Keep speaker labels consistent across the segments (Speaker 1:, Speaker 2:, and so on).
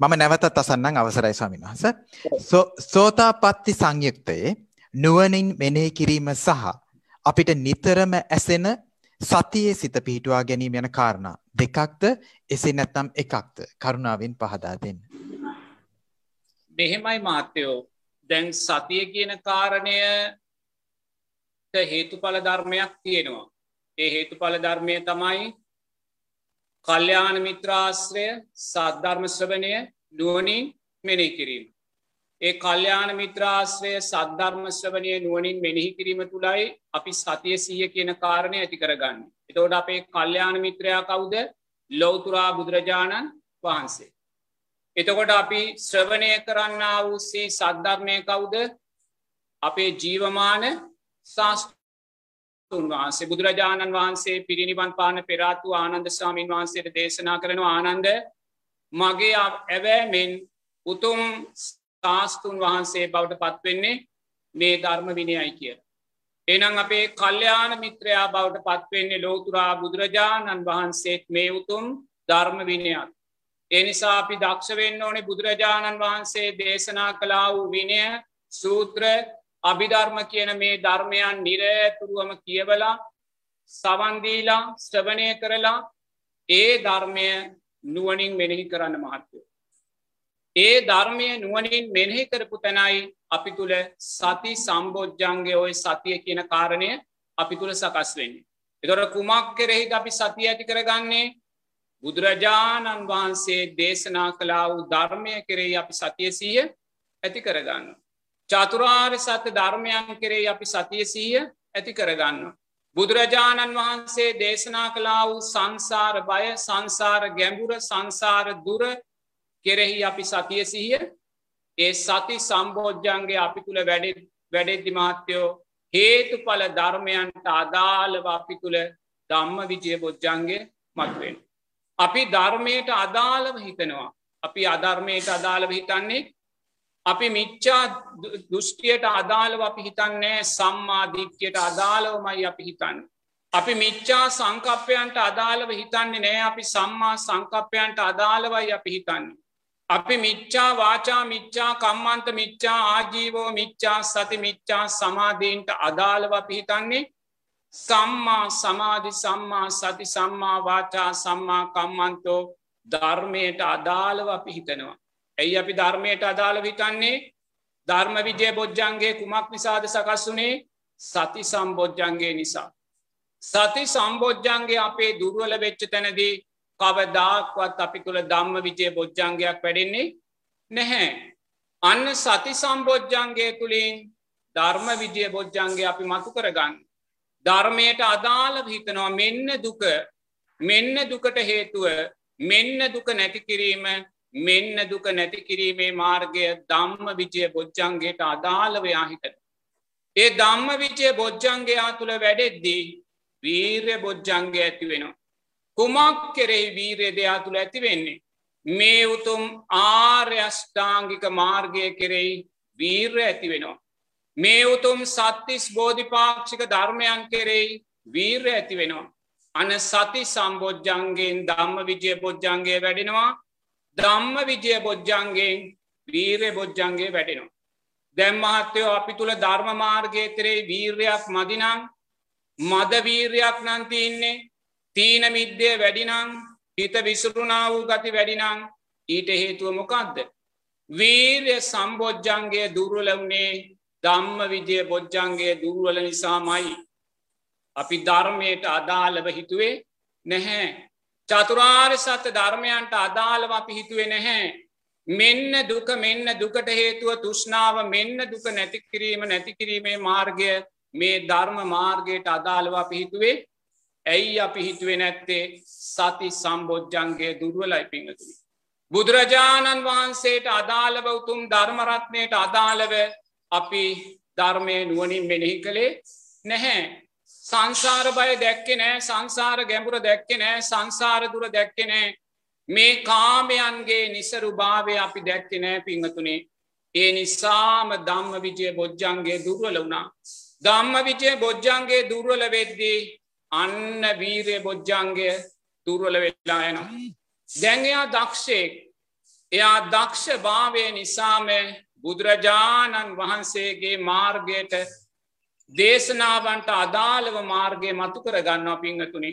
Speaker 1: මම නැවතත් අසන්නම් අවසරයි ස්වාමීන් වහන්සේ. සෝතාපට්ටි සංයුක්තයේ නුවණින් මෙනෙහි කිරීම සහ අපිට නිතරම ඇසෙන සතියේ සිත පිහිටුවා ගැනීම යන කාරණා දෙකක්ද එසේ නැත්නම් එකක්ද කරුණාවෙන් පහදා දෙන්න.
Speaker 2: මෙහෙමයි මාත්‍යයෝ දැන් සතිය කියන කාරණය හේතුඵල ධර්මයක් තියෙනවා. ඒ හේතුඵල ධර්මය තමයි කල්්‍යාන මිත්‍රාශ්‍රය සද්ධර්ම ශ්‍රවණය නුවනින් මෙනෙහි කිරීම. ඒ කල්්‍යාන මිත්‍රාශ්‍රය සද්ධර්ම ශ්‍රවණය නුවනින් මෙනෙහි කිරීම තුළයි අපි සතිය සීය කියන කාරණය ඇති කරගන්න. එතෝට අපේ කල්්‍යාන මිත්‍රයා කවුද ලෝතුරා බුදුරජාණන් වහන්සේ. එතකොට අපි ශ්‍රවණය කරන්න වූසේ සද්ධර්මය කවුද අපේ ජීවමාන ශාස්තුන් වහන්සේ බුදුරජාණන් වහන්සේ පිරිනිවන් පාන පෙරාතු ආනන්ද ස්වාමීන් වහන්සේට දේශනා කරන ආනන්ද මගේ ඇවෑමෙන් උතුම් ශාස්තුන් වහන්සේ බවට පත්වෙන්නේ මේ ධර්ම විනයයි කිය. එනම් අපේ කල්්‍යයාන මිත්‍රයා බවට පත්වෙන්නේ ලෝතුරා බුදුරජාණන් වහන්සේත් මේ උතුම් ධර්ම විනයක්. එනිසා අපි දක්ෂවෙන්න ඕනේ බුදුරජාණන් වහන්සේ දේශනා කලා වූ විනය සූත්‍ර අභිධර්ම කියන මේ ධර්මයන් නිරතුරුවම කියවලා සවන්දීලා ස්ටවනය කරලා ඒ ධර්මය නුවනින් මෙනෙහි කරන්න මහත්තයෝ. ඒ ධර්මය නුවනින් මෙනෙහි කරපු තැනයි අපි තුළ සති සම්බෝජ්ජන්ගේ ඔය සතිය කියන කාරණය අපි තුළ සකස් වෙන්නේ. එතොර කුමක් කෙරෙහිද අපි සතිය ඇති කරගන්නේ බුදුරජාණන් වහන්සේ දේශනා කලා වූ ධර්මය කෙරෙහි අපි සතිය සීය ඇති කරගන්න. චතුරාර් සත්‍ය ධර්මයන් කෙරෙහි අපි සතිය සීය ඇති කරගන්න. බුදුරජාණන් වහන්සේ දේශනා කලා වූ සංසාර බය සංසාර ගැඹුර සංසාර දුර කෙරෙහි අපි සතිය සිහිය ඒ සති සම්බෝජ්ජන්ගේ අපි තුළ වැඩෙද්දි මහත්තයෝ හේතු පල ධර්මයන්ට අදාළව අපි තුළ ධම්ම විජය බොජ්ජන්ගේ මත්වෙන්. අපි ධර්මයට අදාළව හිතනවා. අපි අධර්මයට අදාළව හිතන්නේ අපි මිච්චා දෘෂ්ටියට අදාළව අපි හිතන්නේ සම්මාධීක්‍යයට අදාළවමයි අපි හිතන්න. අපි මිච්චා සංකප්පයන්ට අදාළව හිතන්නේ නෑ අපි සම්මා සංකප්පයන්ට අදාළවයි අපි හිතන්නේ. අපි මිච්චා වාචා මිච්චා කම්මන්ත මිච්චා ආජීවෝ මිච්චා සති මිච්චා සමාධීන්ට අදාළව පිහිතන්නේ සම්මා සමාධි සම්මා සති සම්මා වාචා සම්මා කම්මන්තෝ ධර්මයට අදාළව පිහිතනවා. ඇයි අපි ධර්මයට අදාළ හිතන්නේ ධර්ම විජය බොජ්ජන්ගේ කුමක් නිසාද සකස් වුනේ සති සම්බෝජ්ජන්ගේ නිසා. සති සම්බෝජ්ජන්ගේ අපේ දුර්වල වෙච්ච තැනදී කවදාක්වත් අපි තුළ ධම්ම විජය බොජ්ජංගයක් වැඩෙන්නේ නැහැ. අන්න සති සම්බෝජ්ජන්ගේ තුළින් ධර්ම විජය බොජ්ජන්ගේ අපි මතු කරගන්න. ධර්මයට අදාළව හිතනවා මෙන්න දුක මෙන්න දුකට හේතුව මෙන්න දුක නැති කිරීම මෙන්න දුක නැති කිරීමේ මාර්ගය ධම්ම විජය බොජ්ජන්ගේට අදාළවයා හිතන. ඒ ධම්ම විජය බොජ්ජන්ගයා තුළ වැඩෙද්දී වීර්ය බොජ්ජන්ගේ ඇති වෙනවා. කුමක් කෙරෙහි වීරය දෙයා තුළ ඇති වෙන්නේ. මේ උතුම් ආර්යෂ්ඨාංගික මාර්ගය කෙරෙහි වීර්ය ඇති වෙනවා. මේ උතුම් සත්තිස් බෝධිපාක්ෂික ධර්මයන් කෙරෙහි වීර්ය ඇති වෙනවා. අන සති සම්බෝජ්ජන්ගෙන් ධම්ම විජය බොජ්ජන්ගේ වැඩෙනවා ධම්ම විජය බොජ්ජන්ගෙන් වීරය බොජ්ජන්ගේ වැඩෙනවා. දැම්මහත්තයෝ අපි තුළ ධර්ම මාර්ගය තරේ වීර්යක් මදිනං මද වීර්යක් නන්තින්නේ තීන මිද්දය වැඩිනං හිත විසුරුණා වූ ගති වැඩිනං ඊට හේතුව මොකක්ද. වීර්ය සම්බෝජ්ජන්ගේ දුර්වලවුණේ ධම්ම විජය බොජ්ජන්ගේ දුර්වල නිසාමයි. අපි ධර්මයට අදාළව හිතුවේ නැහැ. චතුරාර් සත්‍ය ධර්මයන්ට අදාළව අපි හිතුවේ නැහැ. මෙන්න දුක මෙන්න දුකට හේතුව තුෂ්නාව මෙන්න දුක නැතිකිරීම නැතිකිරීමේ මාර්ගය මේ ධර්ම මාර්ගයට අදාළව අපි හිතුවේ ඇයි අපි හිතුවේ නැත්තේ සති සම්බෝජ්ජන්ගේ දුර්වලයි පිංහතුනි. බුදුරජාණන් වහන්සේට අදාළව උතුම් ධර්මරත්නයට අදාළව අපි ධර්මය නුවනින් මෙනෙහි කළේ නැහැ. සංසාර බය දැක්කෙ නෑ සංසාර ගැඹුර දැක්කෙ නෑ සංසාර දුර දැක්කෙ නෑ මේ කාමයන්ගේ නිසරු භාවය අපි දැක්කෙ නෑ පිංහතුනේ ඒ නිසාම ධම්ම විජය බොජ්ජන්ගේ දුර්වල වුණා. ධම්ම විජය බොජ්ජන්ගේ දුර්වල වෙද්දී අන්න වීරය බොජ්ජන්ගය දුර්වල වෙලා යනවා. දැන්යා දක්ෂයෙක් එයා දක්ෂ භාවය නිසාම බුදුරජාණන් වහන්සේගේ මාර්ගයට දේශනාවන්ට අදාළව මාර්ගය මතු කර ගන්නවා පිංහතුනි.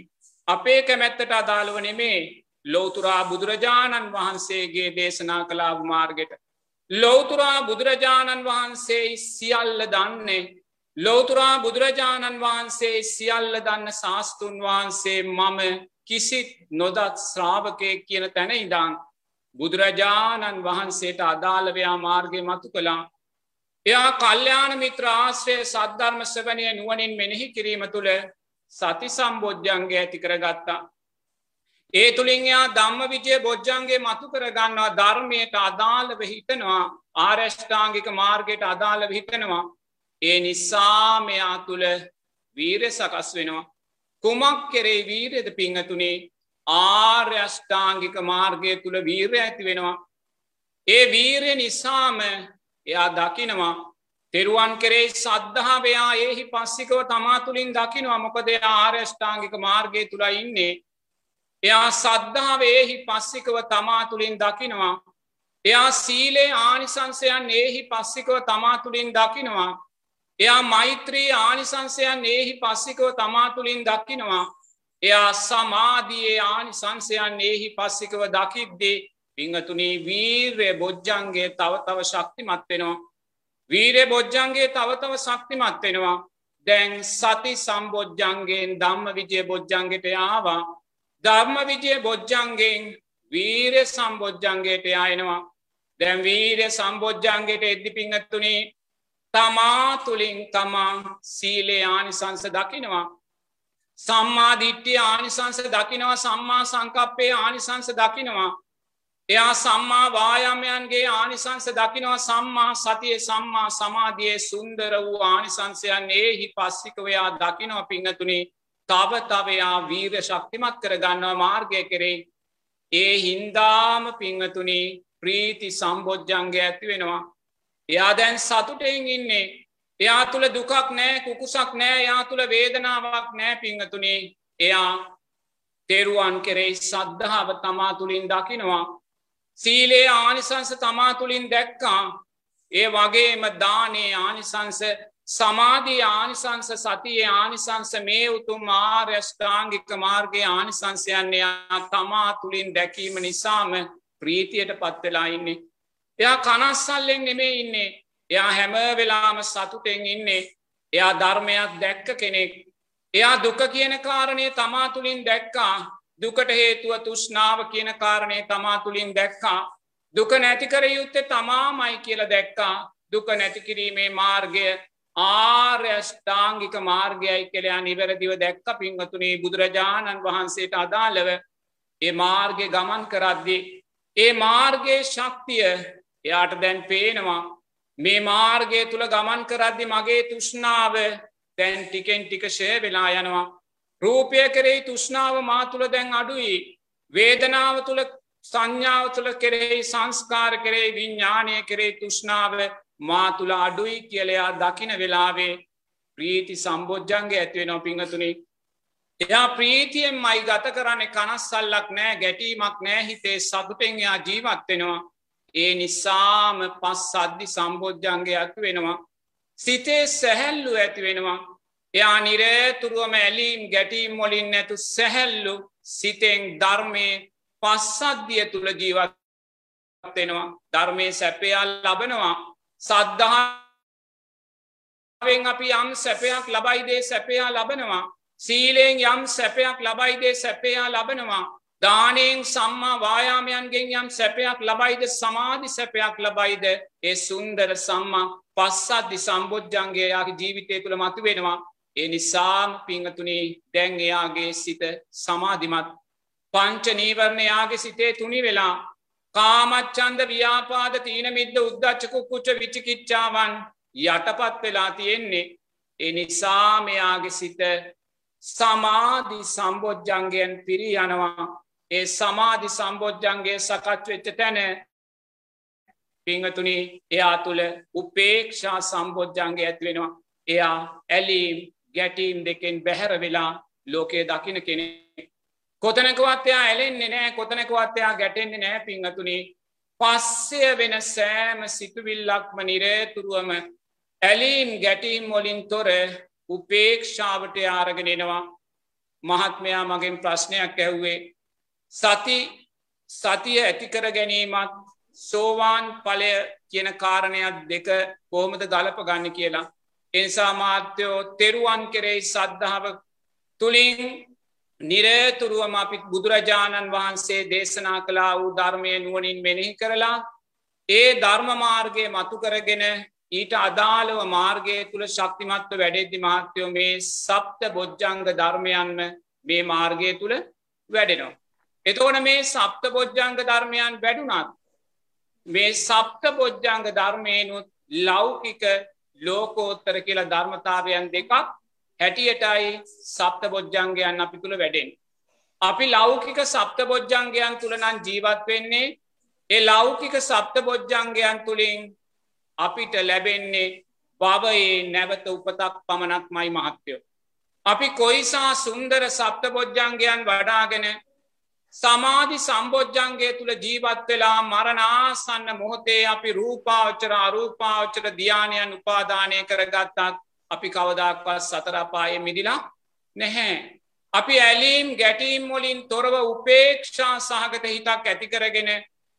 Speaker 2: අපේ කැමැත්තට අදාළව නෙමේ ලෝතුරා බුදුරජාණන් වහන්සේගේ දේශනා කලාව මාර්ගයට. ලෝතුරා බුදුරජාණන් වහන්සේ සියල්ල දන්නේ. ලෝතුරා බුදුරජාණන් වහන්සේ සියල්ල දන්න ශාස්තුන් වහන්සේ මම කිසිත් නොදත් ශ්‍රාවකය කියන තැන ඉදාන් බුදුරජාණන් වහන්සේට අදාළවයා මාර්ගය මතු කළා. එයා කල්්‍යයාන මිත්‍ර ආශ්‍රය සද්ධර්ම සවනය නුවනින් මෙනෙහි කිරීම තුළ සති සම්බෝජ්ජන්ගේ ඇති කරගත්තා. ඒ තුළින් එයා ධම්ම විජය බොජ්ජන්ගේ මතු කරගන්නවා ධර්මයට අදාළව හිතනවා ආරෂ්ඨාංගික මාර්ගයට අදාළව හිතනවා. ඒ නිසා මෙයා තුළ වීරය සකස් වෙනවා. කුමක් කෙරේ වීරයද පිංහතුනේ ආර්යෂ්ඨාංගික මාර්ගය තුළ වීරය ඇති වෙනවා. ඒ වීරය නිසාම එයා දකිනවා තෙරුවන් කෙරේ සද්ධාවයා ඒහි පස්සිකව තමා තුළින් දකිනවා මොකද ආර්යෂ්ඨාංගික මාර්ගය තුළ ඉන්නේ. එයා සද්ධාව ඒහි පස්සිකව තමා තුළින් දකිනවා. එයා සීලේ ආනිසංසයන් ඒහි පස්සිකව තමා තුළින් දකිනවා. එයා මෛත්‍රී ආනිසංසයන් ඒහි පස්සිකව තමා තුළින් දකිනවා. එයා සමාධයේ ආනිසංසයන් ඒහි පස්සිකව දකිද්දේ පිංහතුනී වීර්ය බොජ්ජන්ගේ තව තව ශක්තිමත් වෙනවා. වීරය බොජ්ජන්ගේ තව තව ශක්තිමත් වෙනවා. දැන් සති සම්බෝජ්ජන්ගෙන් ධම්ම විජය බොජ්ජන්ගෙට ආවා. ධර්ම විජය බොජ්ජන්ගෙන් වීරය සම්බෝජ්ජන්ගේට යායනවා. දැන් වීරය සම්බෝජ්ජන්ගේට එද්දි පිංහත්තුනේ තමා තුළින් තමා සීලේ ආනිසංස දකිනවා. සම්මාධිට්්‍යය ආනිසංස දකිනවා සම්මා සංකප්පේ ආනිසංස දකිනවා. එයා සම්මා වායාමයන්ගේ ආනිසංස දකිනවා. සම්මා සතිය සම්මා සමාධියයේ සුන්දර වූ ආනිසංසයන් ඒහි පස්සිකවයා දකිනවා පිංහතුනේ තව තවයා වීර ශක්තිමත් කරගන්නවා මාර්ගය කරේ ඒ හින්දාම පිංහතුනේ ප්‍රීති සම්බෝජ්ජන්ගේ ඇති වෙනවා. එයා දැන් සතුටෙන් ඉන්නේ. එයා තුළ දුකක් නෑ කුකුසක් නෑ යා තුළ වේදනාවක් නෑ පිංහතුනේ එයා තෙරුවන් කෙරෙයි සද්ධාව තමා තුළින් දකිනවා. සීලේ ආනිසංස තමා තුළින් දැක්කා. ඒ වගේම දානේ ආනිසංස සමාධී ආනිසංස සතියේ ආනිසංස මේ උතුම් ආර්යෂ්ඨාංගික මාර්ගයේ ආනිසංසයන්නේ තමා තුළින් දැකීම නිසාම ප්‍රීතියට පත්වෙලා ඉන්නේ. එයා කනස්සල්ලෙන් නෙමේ ඉන්නේ. එයා හැම වෙලාම සතුටෙන් ඉන්නේ. එයා ධර්මයක් දැක්ක කෙනෙක්. එයා දුක කියන කාරණය තමා තුළින් දැක්කා. දුකට හේතුව තුෂ්නාව කියන කාරණය තමා තුළින් දැක්කා. දුක නැතිකර යුත්තේ තමාමයි කියල දැක්කා. දුක නැතිකිරීමේ මාර්ගය ආර්යෂ්ඨාංගික මාර්ගයයි කෙලයා නිවැරදිව දැක්ක පින්වතුනේ බුදුරජාණන් වහන්සේට අදාළව ඒ මාර්ගය ගමන් කරද්දි ඒ මාර්ගයේ ශක්තිය එයාට දැන් පේනවා. මේ මාර්ගය තුළ ගමන් කරද්දි මගේ තුෂ්නාව දැන් ටිකෙන් ටික ෂය වෙලා යනවා. රූපය කරෙහි තුෂ්නාව මා තුළ දැන් අඩුයි. වේදනාව තුළ සංඥාව තුළ කෙරෙහි සංස්කාර කරේ විඤ්ඥානය කරේ තුෂ්නාව මා තුළ අඩුයි කියලයා දකින වෙලාවේ ප්‍රීති සම්බෝජ්ජන්ගේ ඇත්වේ නො පිංහතුනි. එයා ප්‍රීතියෙන් මයි ගත කරන්නේ කනස්සල්ලක් නෑ ගැටීමක් නෑ හිතේ සතුටෙන්යා ජීවත්වෙනවා ඒ නිසාම පස් සද්ධි සම්බෝජ්ජන්ගේ ඇති වෙනවා. සිතේ සැහැල්ලු ඇති වෙනවා. එයා නිරේතුරුවම ඇලීම් ගැටීම් මොලින් නැතු සැහැල්ලු සිතෙන් ධර්මය පස්සද්ධිය තුළ ජීවත්වෙනවා ධර්මය සැපයාල් ලබනවා. සද්ධාවෙන් අපි යම් සැපයක් ලබයිදේ සැපයා ලබනවා. සීලයෙන් යම් සැපයක් ලබයිදේ සැපයා ලබනවා. දානයෙන් සම්මා වායාමයන්ගෙන් යම් සැපයක් ලබයිද සමාධි සැපයක් ලබයිද? ඒ සුන්දර සම්මා පස්සද්ධි සම්බෝජ්ජන්ගේ යාගේ ජීවිතය තුළ මතු වෙනවා ඒ නිසාම පිංහතුනේ දැන් එයාගේ සිත සමාධිමත් පංච නීවරණයාගේ සිතේ තුනි වෙලා කාමච්චන්ද ව්‍යාපාද තීන මිද්ද උද්දච්චකුක්කුච්ච විචිකිච්චාවන් යටපත් වෙලා තියෙන්නේ. ඒ නිසාමයාගේ සිත සමාධි සම්බෝජ්ජන්ගයන් පිරි යනවා. ඒ සමාධි සම්බෝජ්ජන්ගේ සකත් වෙච්ච තැන පිංහතුනි එයා තුළ උපේක්ෂා සම්බෝජ්ජන්ගේ ඇත්වෙනවා එයා ඇලීම් ගැටීම් දෙකෙන් බැහැර වෙලා ලෝකයේ දකින කෙනෙ කොතනකවත්යා ඇලෙන්නේ නෑ කොතනකවත්යා ගැටෙන්නේ නෑ පිංහතුනි පස්සය වෙන සෑම සිතුවිල්ලක්ම නිරේතුරුවම ඇලීම් ගැටීම් මොලින් තොර උපේක්ෂාවට ආරගෙනෙනවා මහත්මයා මගෙන් ප්‍රශ්නයක් ඇව්වේ සති සතිය ඇතිකර ගැනීමත් සෝවාන් පලය කියන කාරණයක් දෙක කෝමද ගලප ගන්න කියලා. එනිසා මාත්‍යයෝ තෙරුවන් කෙරෙයි සද්ධාව තුළින් නිරේතුරුවම අපිත් බුදුරජාණන් වහන්සේ දේශනා කලා වූ ධර්මය නුවනින් මෙනෙහි කරලා ඒ ධර්මමාර්ගය මතු කරගෙන ඊට අදාළව මාර්ගය තුළ ශක්තිමත්ව වැඩෙද්දි මහත්‍යයෝ මේ සප්ත බොජ්ජංග ධර්මයන්ම මේ මාර්ගය තුළ වැඩෙනවා. එතෝන මේ සප්ත බොජ්ජංග ධර්මයන් වැඩුනාත් මේ සප්ත බොජ්ජංග ධර්මයනුත් ලෞකික ලෝකෝත්තර කියලා ධර්මතාවයන් දෙකක් හැටියටයි සප්ත බොජ්ජංගයන් අපි තුළ වැඩෙන්. අපි ලෞකික සප්ත බොජ්ජංගයන් තුළ නම් ජීවත් වෙන්නේ ඒ ලෞකික සප්ත බොජ්ජංගයන් තුළින් අපිට ලැබෙන්නේ බවයේ නැවත උපතක් පමණක් මයි මහත්‍යයෝ. අපි කොයිසා සුන්දර සප්ත බොජ්ජංගයන් වඩාගෙන සමාධි සම්බෝජ්ජන්ගේ තුළ ජීවත් වෙලා මරණාසන්න මොහොතේ අපි රූපාවච්චර අරූපාවච්චර ධ්‍යානයන් උපාදානය කරගත්තත් අපි කවදක්වත් සතරපාය මිදිලා නැහැ. අපි ඇලීම් ගැටීම් මොලින් තොරව උපේක්ෂා සහගත හිතක් ඇතිකරගෙන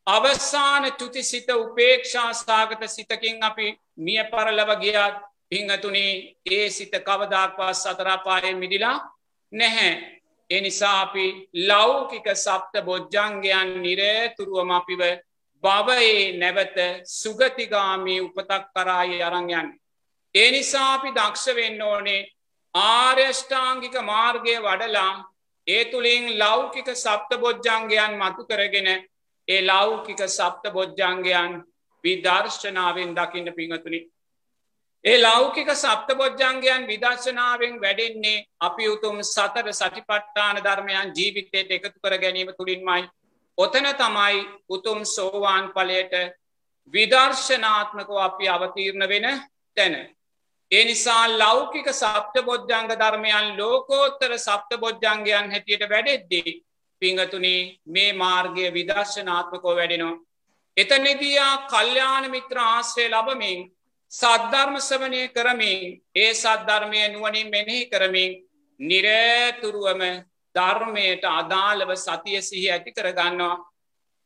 Speaker 2: අවසාන චුති සිත උපේක්ෂා සාගත සිතකින් අපි මිය පරලව ගියත් පිංහතුනේ ඒ සිත කවදක්වත් සතරපාය මිදිලා නැහැ. එනිසා අපි ලෞකික සප්ත බොජ්ජංගයන් නිරේතුරුවම අපිව බවයේ නැවත සුගතිගාමී උපතක් කරායි අරංයන්. ඒ නිසා අපි දක්ෂ වෙන්න ඕනේ ආර්යෂ්ඨාංගික මාර්ගය වඩලා ඒ තුළින් ලෞකික සප්ත බොජ්ජංගයන් මතු කරගෙන ඒ ලෞකික සප්ත බොජ්ජංගයන් විදර්ශනාවෙන් දකින්න පිංහතුනි ඒ ලෞකික සප්ත බොජ්ජංගයන් විදර්ශනාවෙන් වැඩෙන්නේ අපි උතුම් සතර සටිපට්ටාන ධර්මයන් ජීවිතයට එකතු කර ගැනීම තුළින්මයි. ඔතන තමයි උතුම් සෝවාන් පලයට විදර්ශනාත්මකව අපි අවතීරණ වෙන තැන. ඒ නිසා ලෞකික සප්ත බොජ්ජංග ධර්මයන් ලෝකෝත්තර සප්ත බොජ්ජංගයන් හැටියට වැඩෙද්දී. පිංහතුනි මේ මාර්ගය විදර්ශනාත්මකෝ වැඩෙනවා. එතනෙදයා කල්්‍යාන මිත්‍ර ආශ්‍රය ලබමින් සද්ධර්මසවනය කරමින් ඒ සද්ධර්මය නුවනින් මෙනෙහි කරමින් නිරේතුරුවම ධර්මයට අදාළව සතිය සිහි ඇති කරගන්නවා.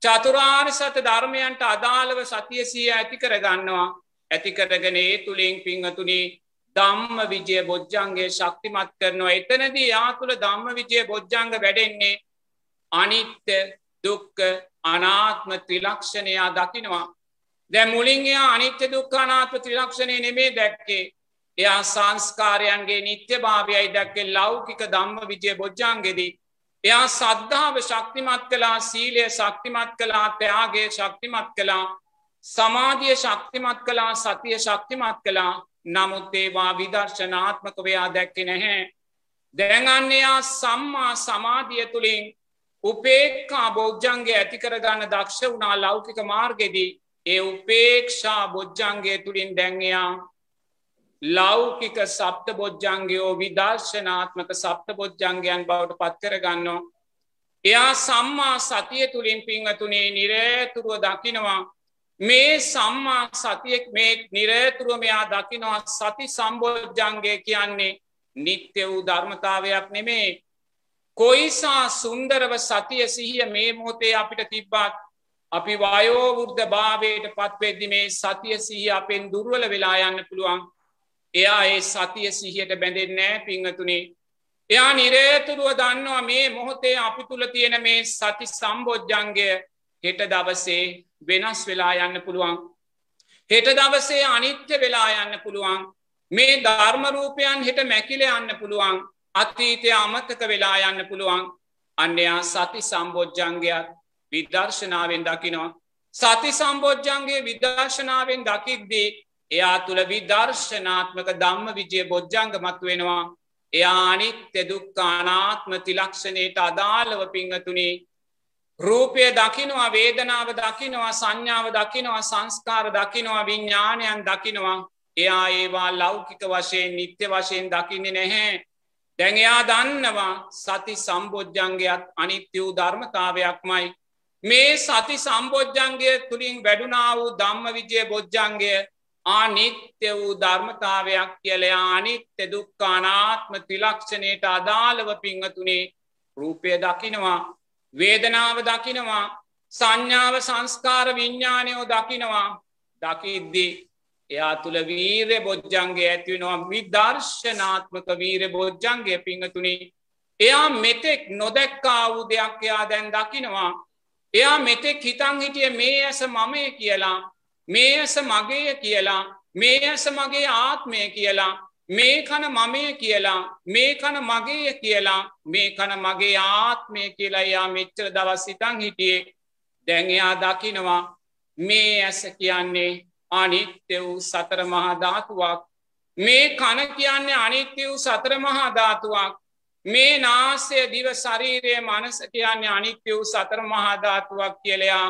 Speaker 2: චතුරාර් සත ධර්මයන්ට අදාළව සතිය සිය ඇති කරගන්නවා ඇතිකරගෙන ඒ තුළින් පිංහතුනි දම්ම විජය බොජ්ජන්ගේ ශක්තිමත් කරනවා. එතනදී යා තුළ දම්ම විජය බොජ්ජංග වැඩෙන්නේ අනිත්‍ය දුක්ක අනාත්ම ත්‍රිලක්ෂණයා දකිනවා. දැ මුලින්යා අනිත්‍ය දුක්කානාත්ම ත්‍රිලක්ෂණය නෙමේ දැක්කේ. එයා සංස්කාරයන්ගේ නිත්‍ය භාවයයි දැක්කේ ලෞකික දම්ම විජය බොජ්ජන්ගෙදී එයා සද්ධාව ශක්තිමත් කලා සීලය ශක්තිමත් කලා තයාගේ ශක්තිමත් කලා සමාධිය ශක්තිමත් කලා සතිය ශක්තිමත් කලා නමුත් ඒවා විදර්ශනාත්මකවයා දැක්කෙ නැහැ. දැඟන්නේයා සම්මා සමාධිය තුළින් උපේක්කා බෞද්ධන්ගේ ඇතිකරගන්න දක්ෂ වුණා ලෞකික මාර්ගෙදී ඒ උපේක්ෂා බොජ්ජන්ගේ තුළින් දැන්ගයා ලෞකික සප්ත බොජ්ජන්ගයෝ විදර්ශනාත්මක සප්ත බොජ්ජන්ගයන් බවට පත්කර ගන්නවා. එයා සම්මා සතිය තුළින් පිංහතුනේ නිරේතුරුව දකිනවා මේ සම්මා සතියෙක් මේ නිරේතුරුව මෙයා දකිනවා සති සම්බෝජ්ජන්ගේ කියන්නේ නිත්‍ය වූ ධර්මතාවයක් නෙමේ කොයිසා සුන්දරව සතිය සිහිය මේ මොහොතේ අපිට තිබ්බත් අපි වයෝවෘද්ධ භාවයට පත්වෙද්දි මේ සතිය සිහිය අපෙන් දුර්වල වෙලා යන්න පුළුවන්. එයා ඒ සතිය සිහියට බැඳෙන්නෑ පිංහතුනේ එයා නිරේතුරුව දන්නවා මේ මොහොතේ අපි තුළ තියෙන මේ සති සම්බෝජ්ජන්ගය හෙට දවසේ වෙනස් වෙලා යන්න පුළුවන්. හෙට දවසේ අනිත්‍ය වෙලා යන්න පුළුවන්. මේ ධර්මරූපයන් හෙට මැකිල යන්න පුළුවන්. අතීතය අමතක වෙලා යන්න පුළුවන්. අන්‍යයා සති සම්බෝජ්ජන්ගයක් විදර්ශනාවෙන් දකිනවා. සති සම්බෝජ්ජන්ගේ විදර්ශනාවෙන් දකික්දී එයා තුළ විදර්ශනාත්මක ධම්ම විජය බොජ්ජංග මත් වෙනවා. එයා අනිත්‍ය දුක්කානාත්ම තිලක්ෂණයට අදාළව පිංහතුනේ රූපය දකිනවා වේදනාව දකිනවා සංඥාව දකිනවා සංස්කාර දකිනවා විඤ්ඥානයන් දකිනවා එයා ඒවා ලෞකික වශයෙන් නිත්‍ය වශයෙන් දකින්නේ නැහැ දැන් එයා දන්නවා සති සම්බෝජ්ජන්ගේත් අනිත්‍ය වූ ධර්මතාවයක්මයි මේ සති සම්බෝජ්ජන්ගේ තුළින් වැඩුණා වූ ධම්ම විජය බොජ්ජන්ගේ අනිත්‍ය වූ ධර්මතාවයක් කියලයා අනිත්‍ය දුක්කානාත්ම තිලක්ෂණයට අදාළව පිංහතුනේ රූපය දකිනවා වේදනාව දකිනවා සංඥාව සංස්කාර විඤ්ඥානයෝ දකිනවා දකිද්දී එයා තුළ වීරය බොජ්ජන්ගේ ඇතිවෙනවා විදර්ශනාත්මක වීර බොජ්ජන්ගේ පිංහතුනි එයා මෙතෙක් නොදැක්කා වූ දෙයක් එයා දැන් දකිනවා. එයා මෙතෙක් හිතන් හිටිය මේ ඇස මමය කියලා මේ ඇස මගේය කියලා මේ ඇස මගේ ආත්මය කියලා මේ කන මමය කියලා මේ කන මගේය කියලා මේ කන මගේ ආත්මය කියලා එයා මෙච්චර දවස් සිතන් හිටියේ. දැන් එයා දකිනවා මේ ඇස කියන්නේ අනිත්‍ය වූ සතර මහාධාතුවක් මේ කන කියන්නේ අනිත්‍ය වූ සතර මහාධාතුවක් මේ නාසය දිව ශරීරය මනස කියන්නේ අනිත්‍ය වූ සතර මහාධාතුවක් කියලයා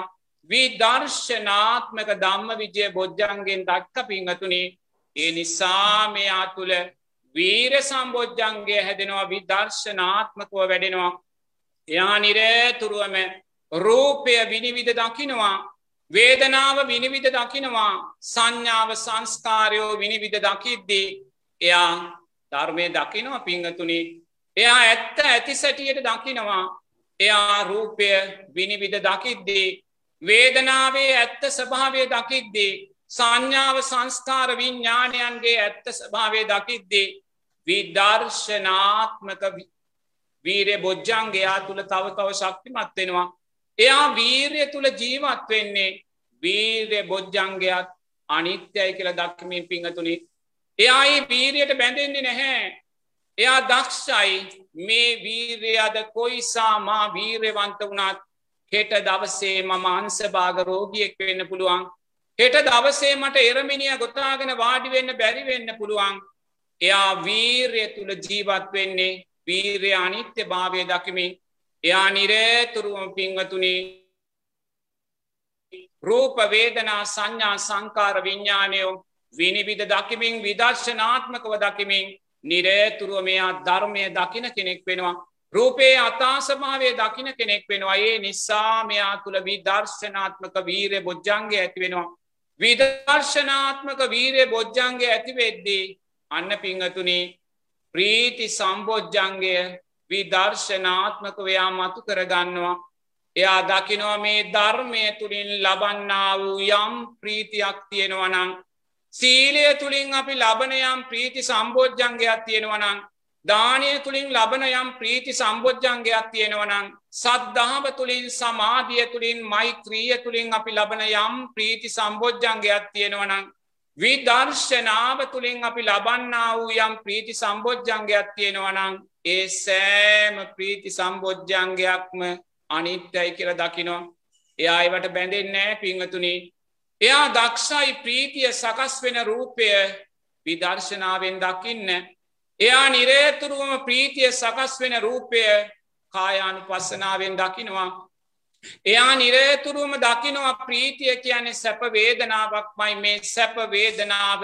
Speaker 2: විදර්ශනාත්මක ධම්ම විජය බොජ්ජන්ගෙන් දක්ක පිංහතුනි ඒ නිසා මෙයා තුළ වීර සම්බෝජ්ජන්ගේ හැදෙනවා විදර්ශනාත්මකව වැඩෙනවා. එයා නිරේතුරුවම රූපය විනිවිධ දකිනවා වේදනාව විනිවිධ දකිනවා සංඥාව සංස්කාරයෝ විනිවිධ දකිද්දී එයා ධර්මය දකිනවා පිංහතුනි එයා ඇත්ත ඇති සැටියට දකිනවා. එයා රූපය විනිවිධ දකිද්දී වේදනාවේ ඇත්ත ස්භාවය දකිද්දී සංඥාව සංස්කාර විඤ්ඥානයන්ගේ ඇත්ත ස්භාවය දකිද්දී විදර්ශනාත්මක වීරය බොජ්ජන්ගේයා තුළ තව තව ශක්තිමත් වෙනවා. එයා වීරය තුළ ජීවත් වෙන්නේ වීරය බොජ්ජන්ගයක් අනිත්‍යයි කියලා දක්මින් පිංහතුනි එයායි වීරයට බැඳෙන්නේ නැහැ. එයා දක්ෂයි. මේ වීරයාද කොයිසා මා වීරයවන්ත වුණත් හෙට දවසේ මම අන්සභාග රෝගියෙක් වෙන්න පුළුවන්. හෙට දවසේ මට එරමිනිිය ගොතාගෙන වාඩිවෙන්න බැරිවෙන්න පුළුවන්. එයා වීරය තුළ ජීවත් වෙන්නේ වීරය අනිත්‍ය භාවය දකිමින්. එයා නිරේතුරුවම පිංවතුනි රූප වේදනා සංඥා සංකාර විඤ්ඥානයෝ විනිවිධ දකිමින් විදර්ශනාත්මකව දකිමින් නිරේතුරුව මෙයා ධර්මය දකින කෙනෙක් වෙනවා. රූපයේ අතාසභාවේ දකින කෙනෙක් වෙනවා. ඒ නිසා මෙයා තුළ විදර්ශනාත්මක වීරය බොජ්ජන්ගේ ඇති වෙනවා. විදර්ශනාත්මක වීරය බොජ්ජන්ගේ ඇතිවෙද්දී අන්න පිංහතුනි ප්‍රීති සම්බෝජ්ජන්ගය විදර්ශනාත්මක වයා මතු කරගන්නවා. එයා දකිනවා මේ ධර්මය තුළින් ලබන්නා වූ යම් ප්‍රීතියක් තියෙනවනං සීලය තුළින් අපි ලබනයම් ප්‍රීති සම්බෝජ්ජන්ගයක් තියෙනවනං දානය තුළින් ලබන යම් ප්‍රීති සම්බෝජ්ජන්ගයක් තියෙනවනං සද්ධාව තුළින් සමාධිය තුළින් මෛත්‍රීය තුළින් අපි ලබන යම් ප්‍රීති සම්බෝජ්ජන්ගයක් තියෙනවනං විදර්ශනාව තුළින් අපි ලබන්නා වූ යම් ප්‍රීති සම්බෝජ්ජන්ගයක් තියෙනවනං ඒ සෑම ප්‍රීති සම්බෝජ්ජන්ගයක්ම අනිත්‍යයි කියල දකිනවා. එයා අයිවට බැඳෙන්නෑ පිංහතුනි එයා දක්ෂයි ප්‍රීතිය සකස් වෙන රූපය විදර්ශනාවෙන් දකින්න. එයා නිරේතුරුවම ප්‍රීතිය සකස් වෙන රූපය කායානු පස්සනාවෙන් දකිනවා. එයා නිරේතුරුවම දකිනවා ප්‍රීතිය කියන්නේ සැප වේදනාවක්මයි මේ සැප වේදනාව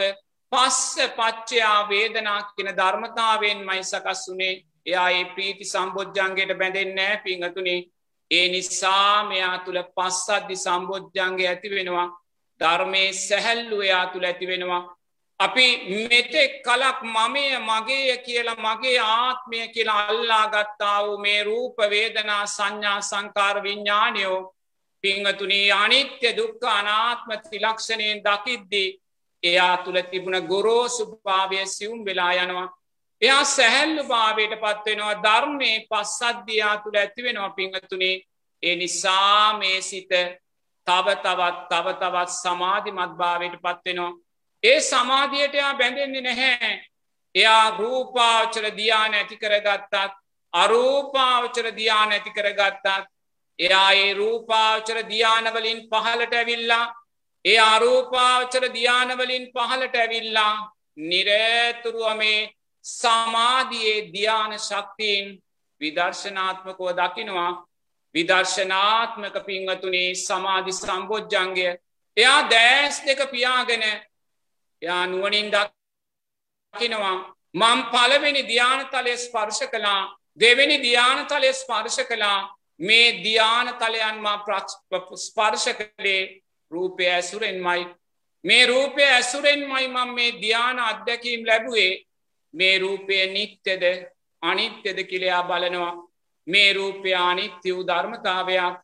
Speaker 2: පස්ස පච්චයා වේදනා කියන ධර්මතාවෙන් මයි සකස් වනේ. එයා ඒ ප්‍රීති සම්බෝජ්ජන්ගේට බැඳෙන්නෑ පිංහතුනේ. ඒ නිසා මෙයා තුළ පස්සද්දි සම්බෝධ්‍යන්ගේ ඇති වෙනවා. ධර්මය සැහැල්ලු එයා තුළ ඇති වෙනවා. අපි මෙතෙක් කලක් මමය මගේය කියලා මගේ ආත්මය කියලා අල්ලා ගත්තා වූ මේ රූප වේදනා සංඥා සංකාර විඤ්ඥානයෝ පිංහතුනී අනිත්‍ය දුක්ක අනාත්ම තිලක්ෂණයෙන් දකිද්දී එයා තුළ තිබුණ ගොරෝ සුභාවය සියුම් වෙලා යනවා. එයා සැහැල්ලු භාවයට පත්වෙනවා ධර්මය පස්සද්ධයා තුළ ඇතිවෙනවා පිංහතුනේ ඒ නිසා මේ සිත තව තවත් තව තවත් සමාධිමත් භාවයට පත්වෙනවා ඒ සමාධියට එයා බැඳෙන්නේ නැහැ. එයා රූපාවචර දියාන ඇති කරගත්තත් අරූපාවචර දියාන ඇති කරගත්තත් එයා ඒ රූපාවචර දියානවලින් පහලට ඇවිල්ලා ඒ අරූපාවචර දියානවලින් පහලට ඇවිල්ලා නිරේතුරුවමේ සමාධයේ ධ්‍යාන ශක්තිීන් විදර්ශනාත්මකව දකිනවා. විදර්ශනාත්මක පිංහතුනේ සමාධි සම්බෝජ්ජන්ගය එයා දෑස් දෙක පියාගෙන එයා නුවනින් දකිනවා මං පලවෙනි ධ්‍යානතලය ස්පර්ශ කලා දෙවෙනි ධ්‍යානතලය ස්පර්ශ කලා මේ ධ්‍යාන තලයන්මා ස්පර්ශ කළේ රූපය ඇසුරෙන්මයි. මේ රූපය ඇසුරෙන්මයි මම මේ ධ්‍යාන අත්දැකීම් ලැබුවේ. මේ රූපය නිත්‍යද අනිත්‍යද කිලයා බලනවා. මේ රූපය අනිත්‍ය වූ ධර්මතාවයක්.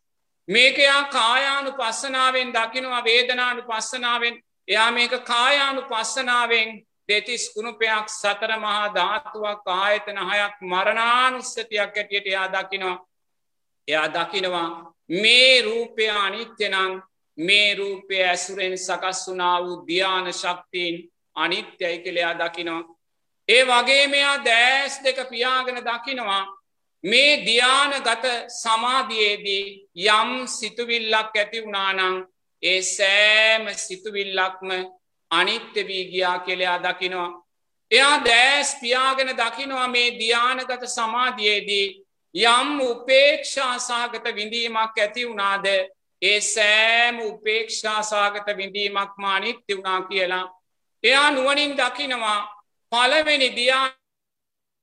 Speaker 2: මේකයා කායානු පස්සනාවෙන් දකිනවා වේදනානු පස්සනාවෙන් එයා මේක කායානු පස්සනාවෙන් දෙතිස් කුණුපයක් සතර මහා ධාතුවක් ආයතන හයක් මරණානුස්සතියක් ඇටියට එයා දකිනවා. එයා දකිනවා මේ රූපය අනිත්‍යනං මේ රූපය ඇසුරෙන් සකස් වුනා වූ ධ්‍යාන ශක්තිීන් අනිත්‍යයි කළයා දකිනවා. ඒ වගේ මෙයා දෑස් දෙක පියාගෙන දකිනවා. මේ ධ්‍යාන ගත සමාධයේදී යම් සිතුවිල්ලක් ඇති වුණානං ඒ සෑම සිතුවිල්ලක්ම අනිත්‍ය වී ගියා කෙළයා දකිනවා. එයා දෑස් පියාගෙන දකිනවා මේ ධ්‍යානගත සමාධයේදී යම් උපේක්ෂාසාගත විඳීමක් ඇති වුණාද ඒ සෑම උපේක්ෂාසාගත විඳීමක් මානිත්‍ය වුණා කියලා. එයා නුවනින් දකිනවා පලවෙනි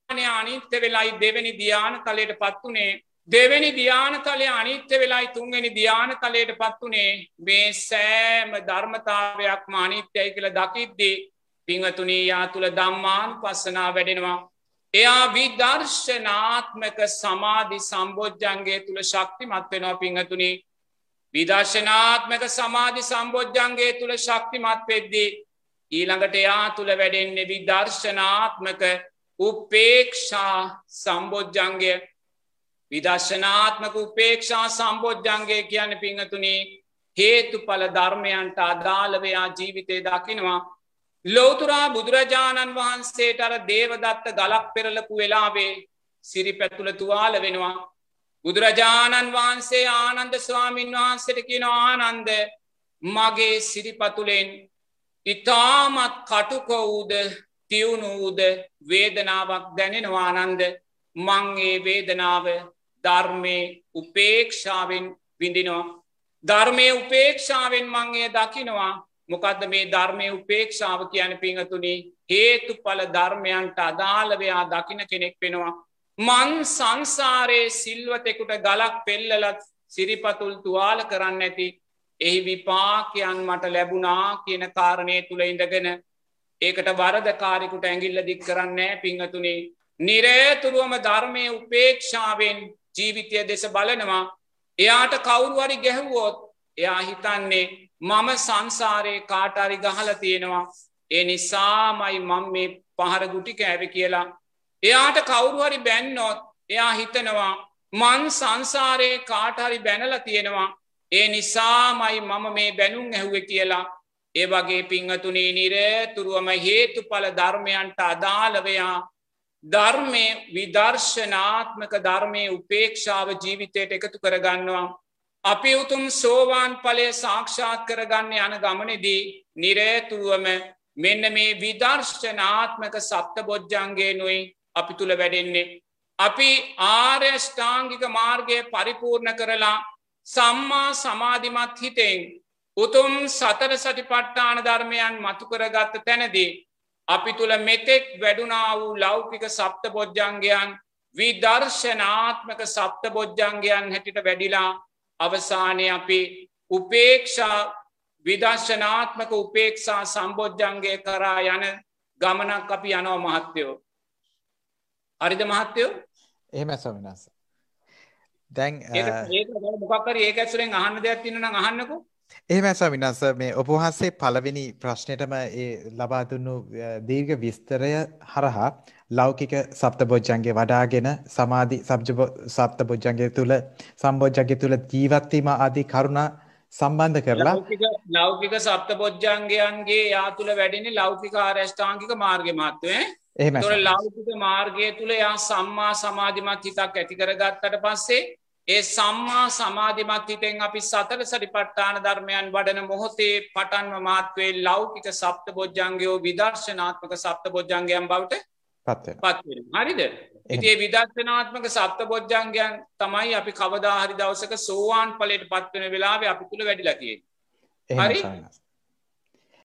Speaker 2: ධ්‍යානය අනිත්‍ය වෙලයි දෙවැනි ධ්‍යාන තලයට පත්වනේ දෙවැනි ධ්‍යාන තලය අනිත්‍ය වෙලායි තුන්වැනි ධ්‍යාන තලයට පත්වනේ මේ සෑම ධර්මතාවයක් මානිත්‍යයි කළ දකිද්දී පිංහතුනී යා තුළ දම්මාන් පස්සනා වැඩෙනවා. එයා විදර්ශනාත්මක සමාධි සම්බෝජ්ජන්ගේ තුළ ශක්තිමත් වෙනවා පිංහතුනි විදර්ශනාත්මක සමාධි සම්බෝජ්ජන්ගේ තුළ ශක්තිමත් වෙද්දී ඊළඟට එයා තුළ වැඩෙන්නේ විදර්ශනාත්මක උපේක්ෂා සම්බෝජ්ජන්ගේ විදර්ශනාත්මක උපේක්ෂා සම්බෝජ්ජන්ගේ කියන පිංහතුනි හේතු පල ධර්මයන්ට අදාළවයා ජීවිතය දකිනවා. ලෝතුරා බුදුරජාණන් වහන්සේට අර දේවදත්ත ගලක් පෙරලපු වෙලාවේ සිරි පැතුළ තුවාල වෙනවා. බුදුරජාණන් වහන්සේ ආනන්ද ස්වාමීන් වහන්සට කියන ආනන්ද මගේ සිරිපතුලෙන් ඉතාමත් කටුකොවූද තිවුණූද වේදනාවක් දැනෙනවානන්ද මංගේ වේදනාව ධර්මය උපේක්ෂාවෙන් විඳිනවා. ධර්මය උපේක්ෂාවෙන් මංගේ දකිනවා මොකක්ද මේ ධර්මය උපේක්ෂාව කියන පිංහතුනි හේතු පල ධර්මයන්ට අදාළවයා දකින කෙනෙක් වෙනවා. මං සංසාරයේ සිල්වතෙකුට ගලක් පෙල්ලලත් සිරිපතුල් තුවාල කරන්න ඇති එහි විපාකයන් මට ලැබුණා කියන කාරණය තුළ ඉඳගෙන ඒකට වරදකාරෙකුට ඇගිල්ල දික් කරන්නේ පිංහතුනේ. නිරේතුරුවම ධර්මය උපේක්ෂාවෙන් ජීවිතය දෙස බලනවා. එයාට කවුරුවරි ගැහුවෝත් එයා හිතන්නේ මම සංසාරයේ කාටරි ගහල තියෙනවා. ඒ නිසාමයි මං මේ පහර ගුටි කෑව කියලා. එයාට කවුරුහරි බැන්නොත් එයා හිතනවා මන් සංසාරයේ කාටහරි බැනල තියෙනවා. ඒ නිසාමයි මම මේ බැනුම් ඇහුව කියලා ඒ වගේ පිංහතුනේ නිරතුරුවම හේතු පල ධර්මයන්ට අදාළවයා ධර්මය විදර්ශනාත්මක ධර්මය උපේක්ෂාව ජීවිතයට එකතු කරගන්නවා. අපි උතුම් සෝවාන් පලය සාක්ෂාත් කරගන්න යන ගමනෙදී නිරේතුරුවම මෙන්න මේ විදර්ශනාත්මක සප්ත බොජ්ජන්ගේ නොයි අපි තුළ වැඩෙන්නේ. අපි ආර්යෂ්ඨාංගික මාර්ගය පරිපූර්ණ කරලා සම්මා සමාධිමත් හිතෙන් උතුම් සතර සටිපට්ඨාන ධර්මයන් මතුකරගත්ත තැනදී අපි තුළ මෙතෙක් වැඩුනා වූ ලෞකික සප්ත බොජ්ජංගයන් විදර්ශනාත්මක සප්ත බොජ්ජංගයන් හැටිට වැඩිලා අවසානය අපි උපේක්ෂා විදර්ශනාත්මක උපේක්ෂා සම්බෝජ්ජන්ගේ කරා යන ගමනක් අපි යනෝ මහත්තයෝ. හරිද මහත්තයෝ
Speaker 1: එහෙම ස්වමිනස. දැන්
Speaker 2: මොකක්කර ඒක ඇසුරෙන් අහන්න දෙයක් තින්න අහන්නකු
Speaker 1: එහෙම ස්වාමිනාස මේ ඔබ වහන්සේ පළවෙනි ප්‍රශ්නෙටම ඒ ලබා දුන්නු දීර්ඝ විස්තරය හරහා ලෞකික සප්තබොජ්ජංගේ වඩාගෙන සමාධි සප්තබොජ්ජංගේ තුල සම්බොජ්ජංගේ තුල ජීවත් වීම ආදී කරුණා සම්බන්ධ කරලා
Speaker 2: ලෞකික සප්තබොජ්ජංගයන්ගේ යා තුල වැඩෙන්නේ ලෞකික ආරෂ්ඨාංගික මාර්ගය මාත්වේ
Speaker 1: එහෙම
Speaker 2: ලෞකික මාර්ගය තුල යා සම්මා සමාධිමත් හිතක් ඇති කරගත්තට පස්සේ ඒ සම්මා සමාධිමත් හිතෙන් අපි සතර සරිපට්ඨාන ධර්මයන් වඩන මොහොතේ පටන්ව මාත්වේ ලෞකික සප්ත බොජ්ජන්ගයෝ විදර්ශනාත්මක සප්ත බොජ්ජන්ගයන් බවට පත්වෙන හරිද? ඉතිේ විදර්ශනාත්මක සප්ත බොජ්ජන්ගයන් තමයි අපි කවදාහරි දවසක සෝවාන් පලට පත්වන වෙලාව අපි තුළ වැඩිලතිය හරි